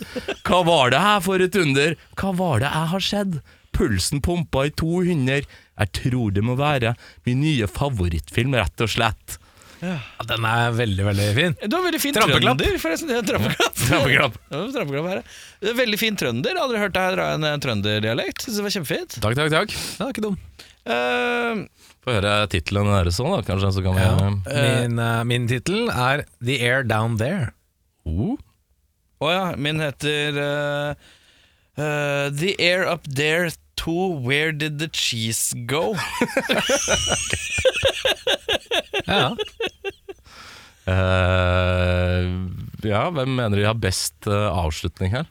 Hva var det her for et under? Hva var det jeg har sett? Pulsen pumpa i 200. Jeg tror det må være min nye favorittfilm, rett og slett. Ja, den er veldig, veldig fin. Du har veldig fin Trampeklapp. trønder, forresten. Ja, trampeklapp. Trampeklapp. Ja, trampeklapp her. Det er Veldig fin trønder. Aldri hørt deg dra en eh, trønderdialekt. Synes det var kjempefint. Takk, takk, takk. Er ikke dum. Eh, Få høre tittelen deres òg, da. Kanskje så kan vi Min, uh, min tittel er The Air Down There. oh. Å ja, min heter eh, eh, The Air Up There 2 Where Did the Cheese Go? Ja. Uh, ja, hvem mener de har best uh, avslutning her?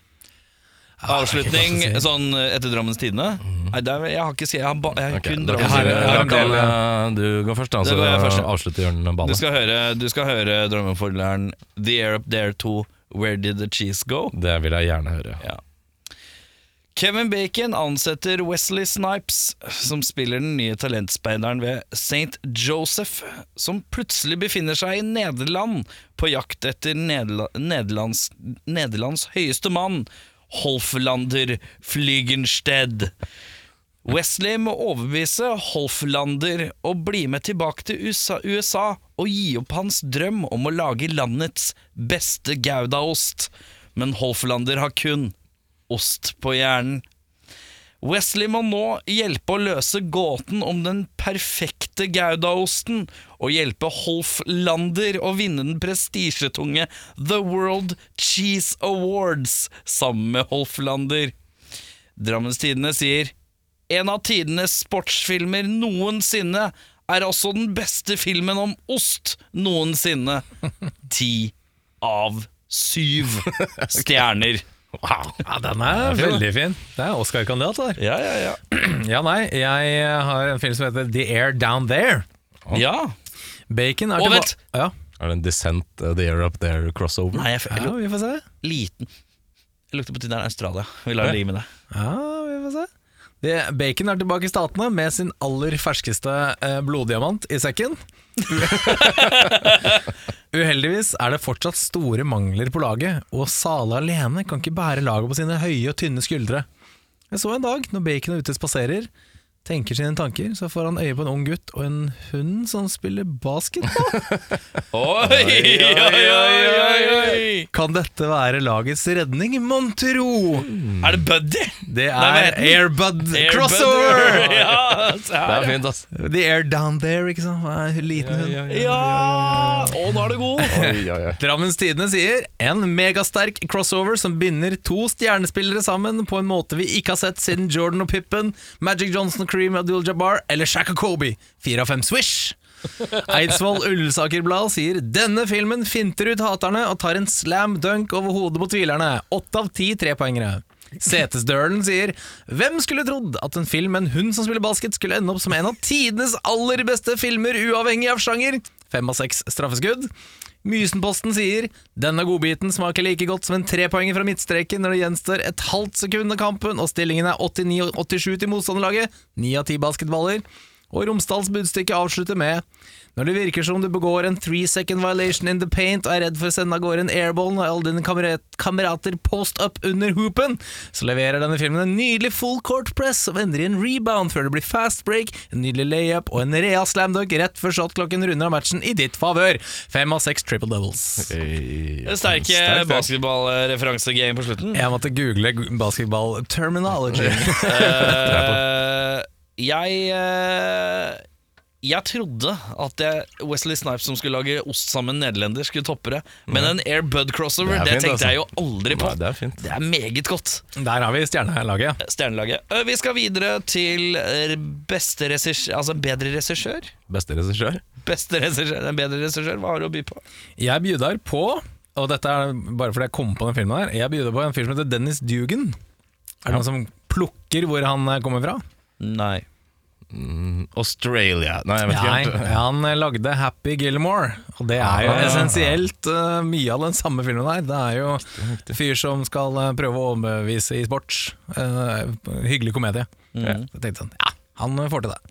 Avslutning godt å si. sånn eh, etter Drammens Tidende? Nei, det er, jeg har ikke Jeg har, ba, jeg har okay, kun Drammens kan, du- Tidende. du går først, da, så går jeg først, ja. avslutter Jørn Du ballen. skal høre, du skal høre Drømmefordeleren The Air Up There 2 Where Did the Cheese Go? Det vil jeg gjerne høre. Ja. Kevin Bacon ansetter Wesley Snipes, som spiller den nye talentspeideren ved St. Joseph, som plutselig befinner seg i Nederland på jakt etter Nederla Nederlands, Nederlands høyeste mann, Holflander Flygenstedt. Wesley må overbevise Holflander å bli med tilbake til USA, USA og gi opp hans drøm om å lage landets beste goudaost. Men Holflander har kun ost på hjernen. Wesley må nå hjelpe å løse gåten om den perfekte goudaosten, og hjelpe Holf Lander å vinne den prestisjetunge The World Cheese Awards sammen med Holf Lander. Drammens Tidende sier en av tidenes sportsfilmer noensinne er også den beste filmen om ost noensinne. Ti av syv stjerner. Wow. Ja, den er veldig fin. Det er Oscar-kandidat, der. Ja, ja, ja. Ja, nei, jeg har en film som heter The Air Down There. ja. Bacon er Å, tilba- vent! Ja. Er det en Descent uh, The Air Up There crossover? Nei, jeg, jeg, ja, luk- vi får se. liten. Jeg lukter på Tinderen Australia. Vi lar det ligge med det. Ja, vi får se. Bacon er tilbake i Statene med sin aller ferskeste eh, bloddiamant i sekken. Uheldigvis er det fortsatt store mangler på laget, og Sale alene kan ikke bære laget på sine høye og tynne skuldre. Jeg så en dag, når Bacon er ute spaserer, tenker sine tanker, så får han øye på en ung gutt og en hund som spiller basketball. Oi, oi, oi, oi, oi. Kan dette være lagets redning, mon tro? Er det Buddy? Det er? Airbud Crossover! Ja, Det er fint, ass. The air down there, ikke sant? En Liten hund. Ja! Å, nå er det god. Drammens Tidende sier en megasterk crossover som binder to stjernespillere sammen på en måte vi ikke har sett siden Jordan og Pippen, Magic Johnson, Kareem Abdul-Jabbar eller Shaq og Kobe. Fire av fem swish! Eidsvoll Ullensaker Blad sier denne filmen finter ut haterne og tar en slam dunk over hodet på tvilerne. Åtte av ti trepoengere. Setesdølen sier Hvem skulle trodd at en film med en hund som spiller basket, skulle ende opp som en av tidenes aller beste filmer, uavhengig av sjanger? Fem av seks straffeskudd. Mysenposten sier denne godbiten smaker like godt som en trepoenger fra midtstreken når det gjenstår et halvt sekund av kampen og stillingen er 89-87 til motstanderlaget. Ni av ti basketballer. Og Romsdals budstykke avslutter med Når det virker som du begår en three second violation in the paint og er redd for å sende av gårde en airball når alle dine kamerat kamerater post up under hoopen, så leverer denne filmen en nydelig full court press som ender i en rebound før det blir fast break, en nydelig layup og en rea slamdunk rett før shotklokken runder av matchen i ditt favør. Fem av seks triple doubles. Hey. Sterke Sterk, sterk. basketballreferansegame på slutten. Jeg måtte google basketball terminology. Eh, jeg eh, Jeg trodde at jeg, Wesley Snipes som skulle lage ost sammen med nederlender, skulle toppe det. Men en Air Bud crossover, Det det, tenkte altså. jeg jo aldri på. Nei, det er fint. Det er meget godt. Der har vi stjernelaget. Stjernelaget. Eh, Vi skal videre til eh, beste regissør Altså bedre regissør. Beste regissør? Beste regissør, En bedre regissør, hva har du å by på? Jeg bjuder på, og dette er bare fordi jeg kom på den filmen her, jeg bjuder på en film som heter Dennis Dugan. Er det noen som plukker hvor han kommer fra? Nei. Mm, Australia Nei, jeg vet ikke Nei, han eh, lagde Happy Gilmore, og det er jo Ah. essensielt uh, mye av den samme filmen her. Det er jo en fyr som skal uh, prøve å overbevise i sport. Uh, hyggelig komedie. Mm. Jeg tenkte sånn, ja, han får til det.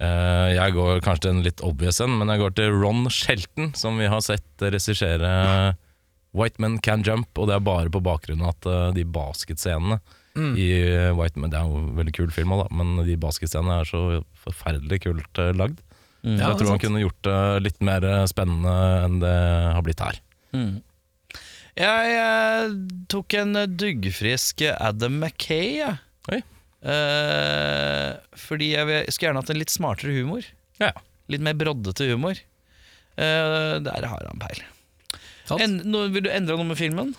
Eh, jeg går kanskje til en litt obvious en, men jeg går til Ron Shelton, som vi har sett regissere White Men Can Jump, og det er bare på bakgrunn av at de basketscenene i eh, White Men Det er jo en veldig kul film, da, men de basketscenene er så forferdelig kult uh, lagd. Mm. Så jeg tror han kunne gjort det litt mer eh, spennende enn det har blitt her. Mm. Jeg jeg, tok en eh, duggfrisk Adam Mackay, jeg. Oi. Eh, fordi jeg, vil- jeg skulle gjerne hatt en litt smartere humor. Ja. Litt mer broddete humor. Eh, der har han peil. En, nå, vil du endre noe med filmen?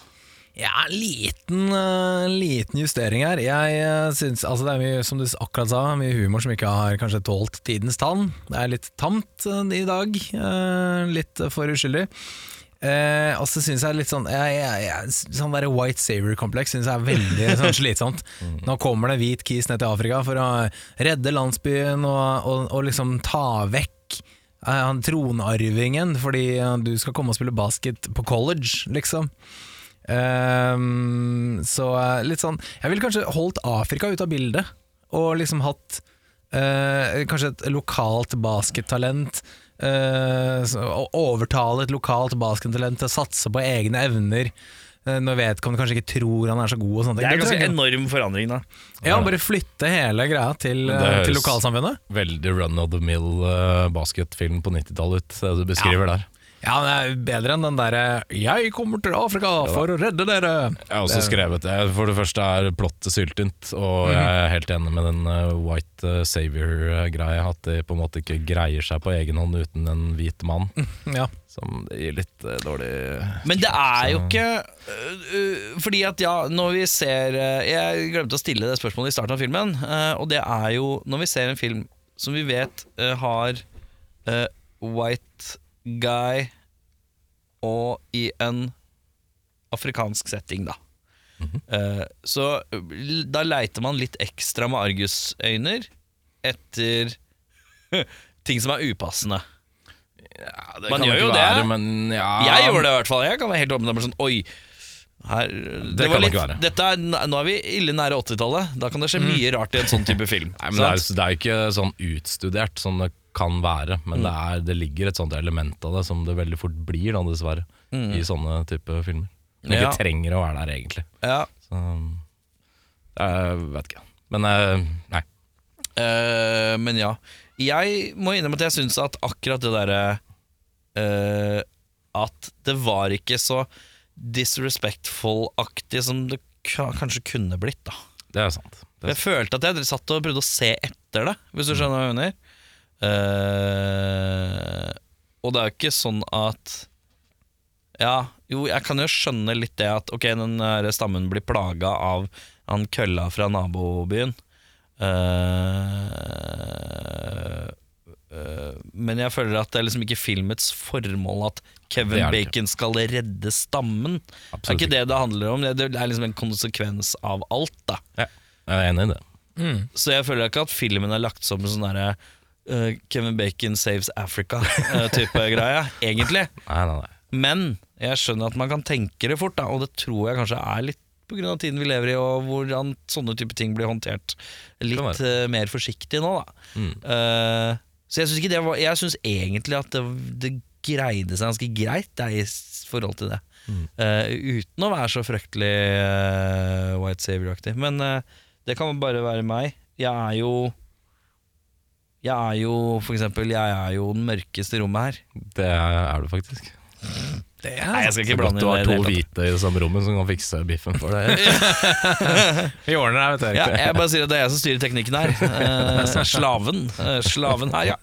Ja, liten, eh, liten justering her. Jeg uh, syns altså Det er mye, som du akkurat sa, mye humor som ikke har kanskje tålt tidens tann. Det er litt tamt eh, i dag. eh, litt for uskyldig. Eh, og så syns jeg litt sånn jeg, jeg, jeg, Sånn der White Saver-kompleks syns jeg er veldig sånn slitsomt. Nå kommer det hvit kis ned til Afrika for å redde landsbyen og, og, og liksom ta vekk eh, han tronarvingen fordi eh, du skal komme og spille basket på college, liksom. Ehm, så eh, litt sånn Jeg ville kanskje holdt Afrika ut av bildet, og liksom hatt uh, kanskje et lokalt baskettalent. Uh, overtale et lokalt baskettalent til å satse på egne evner. Uh, Når vedkommende kanskje ikke tror han er så god. Og sånt. Det er en ganske enorm forandring, da. ja, Bare flytte hele greia til, til lokalsamfunnet. Veldig run of the mill uh, basketfilm på 90-tallet ut, det du beskriver der. Ja, men det er bedre enn den derre 'Jeg kommer til Afrika for å redde dere'. Jeg har også skrevet det. For det første er plottet syltynt, og jeg er helt enig med den uh, white uh, savior-greia. At de på en måte ikke greier seg på egen hånd uten en hvit mann. Ja. Som gir litt dårlig Men det er jo ikke Fordi at ja, når vi ser Jeg glemte å stille det spørsmålet i starten av filmen. og det er jo når vi ser en film som vi vet har white guy og i en afrikansk setting, da. Eh, så da leiter man litt ekstra med argusøyner etter ting som er upassende. Ja, det Man kan gjør jo jo det. Men ja, Jeg gjorde det i hvert fall. Jeg kan være helt åpen sånn Oi. Her, det kan var det litt, ikke være. dette er, nå er vi ille nære 80-tallet. Da kan det skje mye rart i en sånn type film. Nei, men det er, det er ikke sånn utstudert som det kan være, men det, er, det ligger et sånt element av det som det veldig fort blir, da, dessverre, i sånne type filmer. Som Ja. ikke trenger å være der, egentlig. Ja. Så, jeg vet ikke. Men eh, nei. Uh, men ja. Jeg må innrømme at jeg syns at akkurat det derre uh, At det var ikke så disrespectful-aktig som det kanskje kunne blitt, da. Det er sant. Det er Jeg følte at jeg satt og prøvde å se etter det, hvis du skjønner hva jeg mener. Eh, og det er jo ikke sånn at Ja, jo, jeg kan jo skjønne litt det at ok, den der stammen blir plaga av han kølla fra nabobyen. Uh, uh, men jeg føler at det er liksom ikke filmets formål at Kevin det. Bacon skal redde stammen. det er ikke det det handler om. Det er liksom en konsekvens av alt. da Ja, jeg er enig i det. så jeg føler ikke at filmen er lagt som en sånn derre eh, Kevin Bacon saves Africa-type greie, egentlig. Nei, nei, nei. Men jeg skjønner at man kan tenke det fort, da, og det tror jeg kanskje er litt pga. tiden vi lever i, og hvordan sånne type ting blir håndtert litt eh, mer forsiktig nå. Da. Mm. Uh, så jeg syns var Jeg synes egentlig at det, det greide seg ganske greit da, i forhold til det. Mm. Uh, uten å være så fryktelig eh, White Savior-aktig. Men eh, det kan bare være meg. Jeg er jo Jeg er jo for eksempel Jeg er jo den mørkeste i rommet her. Det er du faktisk. Det Nei, jeg skal ikke er blande du har det i to det hele tatt. hvite i det samme rommet som kan fikse biffen for deg. Vi ordner det, vet du. Ja, jeg bare sier at det er jeg som styrer teknikken her. Eh, slaven. Eh, slaven her, ja.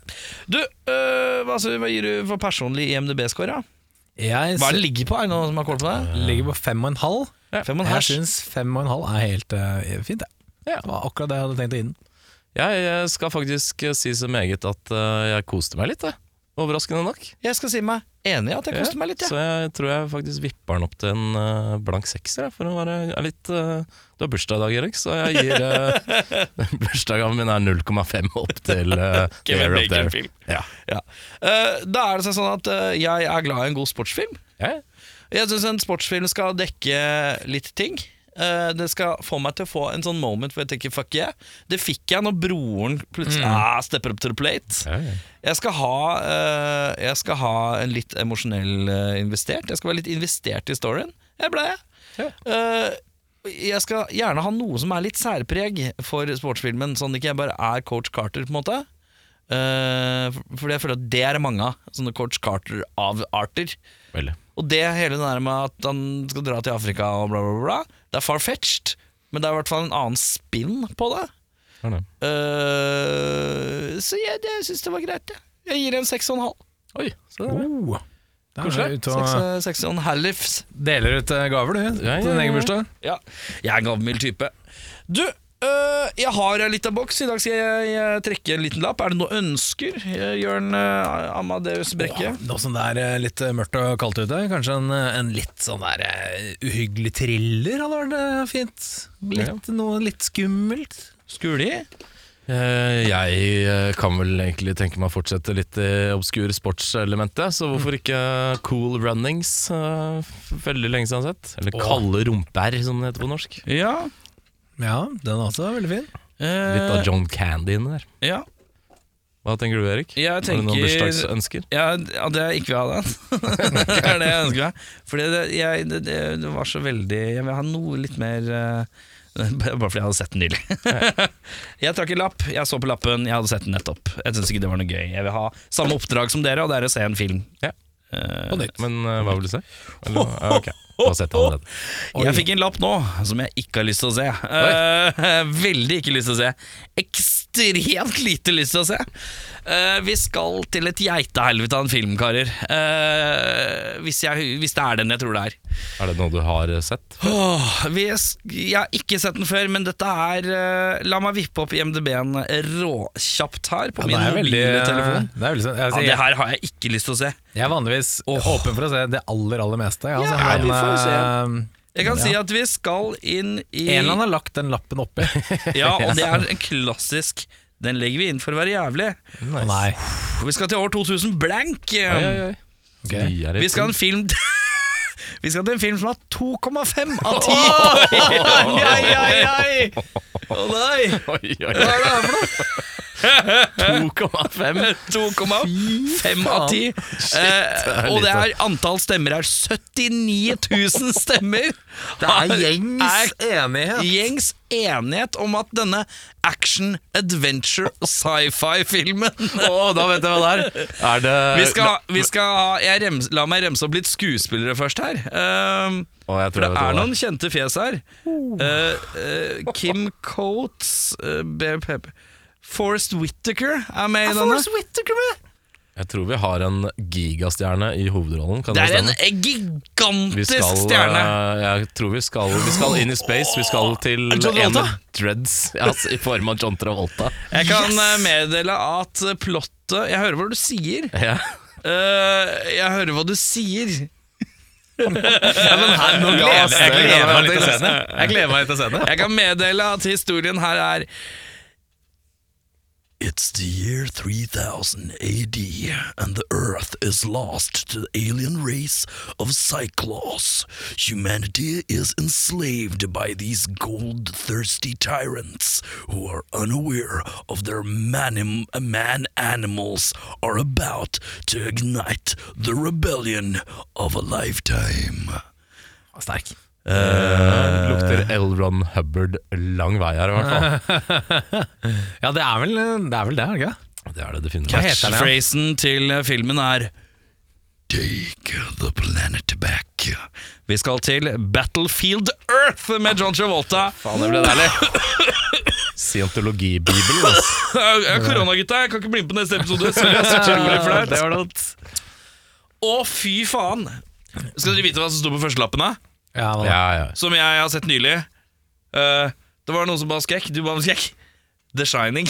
Du, eh, hva, så- hva gir du for personlig IMDb-score? Jeg Hva er det ligger på? Er det noen som har kål på det? ligger på fem og en halv. Fem og en Jeg hasj. syns fem og en halv er helt eh, fint. Det. Ja. det var akkurat det jeg hadde tenkt å gi den. Jeg skal faktisk eh, si så meget at eh, jeg koste meg litt, jeg. Overraskende nok. Jeg skal si meg enig i at jeg koste meg litt. Så Ja. jeg tror jeg faktisk vipper den opp til en eh, blank sekser, jeg, for å være litt eh, Du har bursdag i dag, Erik, så jeg gir uh, Bursdagen min er 0,5 opp til uh, Kevin Bacon-film. Ja. Ja. Da er det sånn at jeg er glad i en god sportsfilm. Ja, Jeg syns en sportsfilm skal dekke litt ting. Eh, det skal få meg til å få en sånn moment hvor jeg tenker fuck yeah. Det fikk jeg når broren plutselig ah, stepper up to the plate. ja. Jeg skal ha, uh, jeg skal ha en litt emosjonell uh, investert. Jeg skal være litt investert i storyen. Jeg ble jeg. Ja. Jeg skal gjerne ha noe som er litt særpreg for sportsfilmen, sånn at ikke jeg bare er coach Carter, på en måte. Uh, fordi jeg føler at det er mange av. Sånne coach Carter-avarter. Veldig. Og det hele det der med at han skal dra til Afrika og bla, bla, bla, det er far-fetched, men det er i hvert fall en annen spinn på det. Ja, det. Uh, så jeg, jeg syns det var greit, jeg. Jeg gir en seks og en halv. Oi, se der. Oh, er Koselig. og eh, livs. deler ut eh, gaver, du, Ja, til ja, din egen bursdag. Ja, jeg er en gavmild type. Du, øh, jeg har en liten boks. I dag skal jeg, jeg trekke en liten lapp. Er det noe ønsker? Eh, Jørn uh, Amadeus Brekke? Åh, Nå som det er litt mørkt og kaldt ute, kanskje en, en litt sånn der uhyggelig thriller hadde vært fint. Litt, Noe litt skummelt. Skuli? Eh, Jeg kan vel egentlig tenke meg å fortsette litt i obskur sportselementet, så hvorfor ikke Cool Runnings? Veldig lenge siden jeg har sett. Eller Kalde rumper, som det heter på norsk. Ja. Ja, den er også veldig fin. Litt av John Candy inni der. Eh, ja. Hva tenker du, Erik? Jeg Har du noen tenker bursdagsønsker? ja, ja, det er ikke vil ha den. det er det jeg ønsker meg. Fordi det, jeg, det, det, det var så veldig Jeg vil ha noe litt mer uh, Bare fordi jeg hadde sett den nylig. jeg trakk en lapp, jeg så på lappen, jeg hadde sett den nettopp. Jeg syns ikke det var noe gøy. Jeg vil ha samme oppdrag som dere, og det er å se en film. Ja. Uh, På nytt. Men uh, hva vil du se? Eller, ja, ok. å sette sett det allerede. Jeg fikk en lapp nå som jeg ikke har lyst til å se. Uh, veldig ikke lyst til å se. Ekstremt lite lyst til å se. Uh, vi skal til et geitehelvete av en film, karer. Uh, hvis, jeg, hvis det er den jeg tror det er. Er det noe du har sett? Oh, vi, jeg har ikke sett den før, men dette er La meg vippe opp IMDb-en råkjapt her på Ja, min mobile telefon. det veldig sånn- Ja, det her har jeg ikke lyst til å se. jeg er vanligvis åpen for å se det aller, aller meste. Ja, altså, Ja, men, Jeg kan si at vi skal inn i En eller annen har lagt den lappen oppi. Ja, og det er en klassisk Den legger vi inn for å være jævlig. Å nei. Vi skal til år 2000 blank. Oi, oi, oi. Okay. Vi er skal ha en film Vi skal til en film som har 2,5 av 10. Oi, oi, oi, oi! Å nei! Oi, oi, oi. 2,5. 2,5 av 10. Eh, og det er antall stemmer er 79 000 stemmer. Det er gjengs enighet. Gjengs enighet om at denne action, adventure, sci-fi-filmen oh, da vet jeg hva det er. Er det Vi skal, vi skal ha rems, La meg remse opp litt skuespillere først her. Ehm, oh, for det er noen kjente fjes her. Uh, uh, Kim Coates uh, Forrest Whittaker er med i denne. Jeg tror vi har en gigastjerne i hovedrollen. Kan Det det, er en gigantisk skal, stjerne. Uh, jeg tror vi skal, vi skal inn i space. Vi skal til det en dreads ja, altså, i form av John Travolta. Jeg kan yes. meddele at plottet Jeg hører hva du sier. Ja. Uh, jeg hører hva du sier. Ja, men her, nå gleder jeg, jeg gleder meg litt til å se den. Jeg kan meddele at historien her er It's the year 3000 AD, and the Earth is lost to the alien race of Cyclops. Humanity is enslaved by these gold-thirsty tyrants who are unaware of their man, man animals are about to ignite the rebellion of a lifetime. Sterk. Eh, lukter L. Ron Hubbard lang vei her, i hvert fall. Ja, det er vel det, er vel det det ikke? Det er det definitivt. Catchphrasen til filmen er Take the planet back. Vi skal til Battlefield Earth med John Travolta. Faen, det ble deilig. Scientologibibelen, altså. Ja, Koronagutta, jeg kan ikke bli med på neste episode. Sorry, det er så utrolig flaut. Det var. Å, fy faen! Skal dere vite hva som sto på førstelappen? da? Ja, da? Ja, ja. Som jeg har sett nylig. Eh, det var noen som ba om skrekk. Du ba om skrekk. The Shining.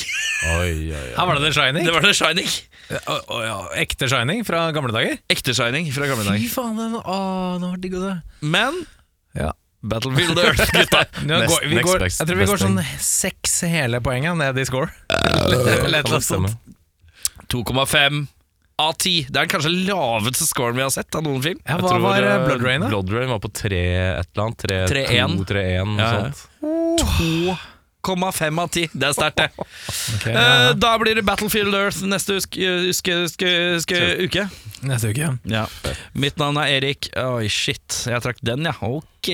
Oi, oi, oi. Her var det The Shining. Det var The Shining. Å, å, ja. Ekte Shining fra gamle dager? Ekte Shining fra gamle Fy dager. faen, den, å, den var digg å se. Men Ja. Battlefield Earth, gutta. Nå Next- går, vi next går, best- jeg tror vi går sånn seks hele poenget ned i score. Eller et eller annet sånt. 2,5 av 10. Det er kanskje laveste scoren vi har sett av noen film. Ja, Jeg hva tror, var eh, eh, Blood Rain, da? Blood Rain var på 3 et eller annet. 3-1. 3-1, noe Ja, ja. sånt. 2,5 av 10. Det er sterkt, det. Okay, Eh, ja, da blir det Battlefield Earth neste uske, uske, uske, uske, uke. Neste uke. Ja. Mitt navn er Erik. Oi, shit. Jeg trakk den, ja. Ok.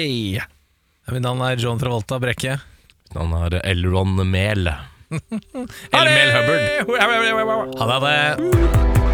Mitt navn er John Travolta Brekke. Mitt navn er Elron Mehl. Elmel Hubbard. Ha Hubbard. Ha det.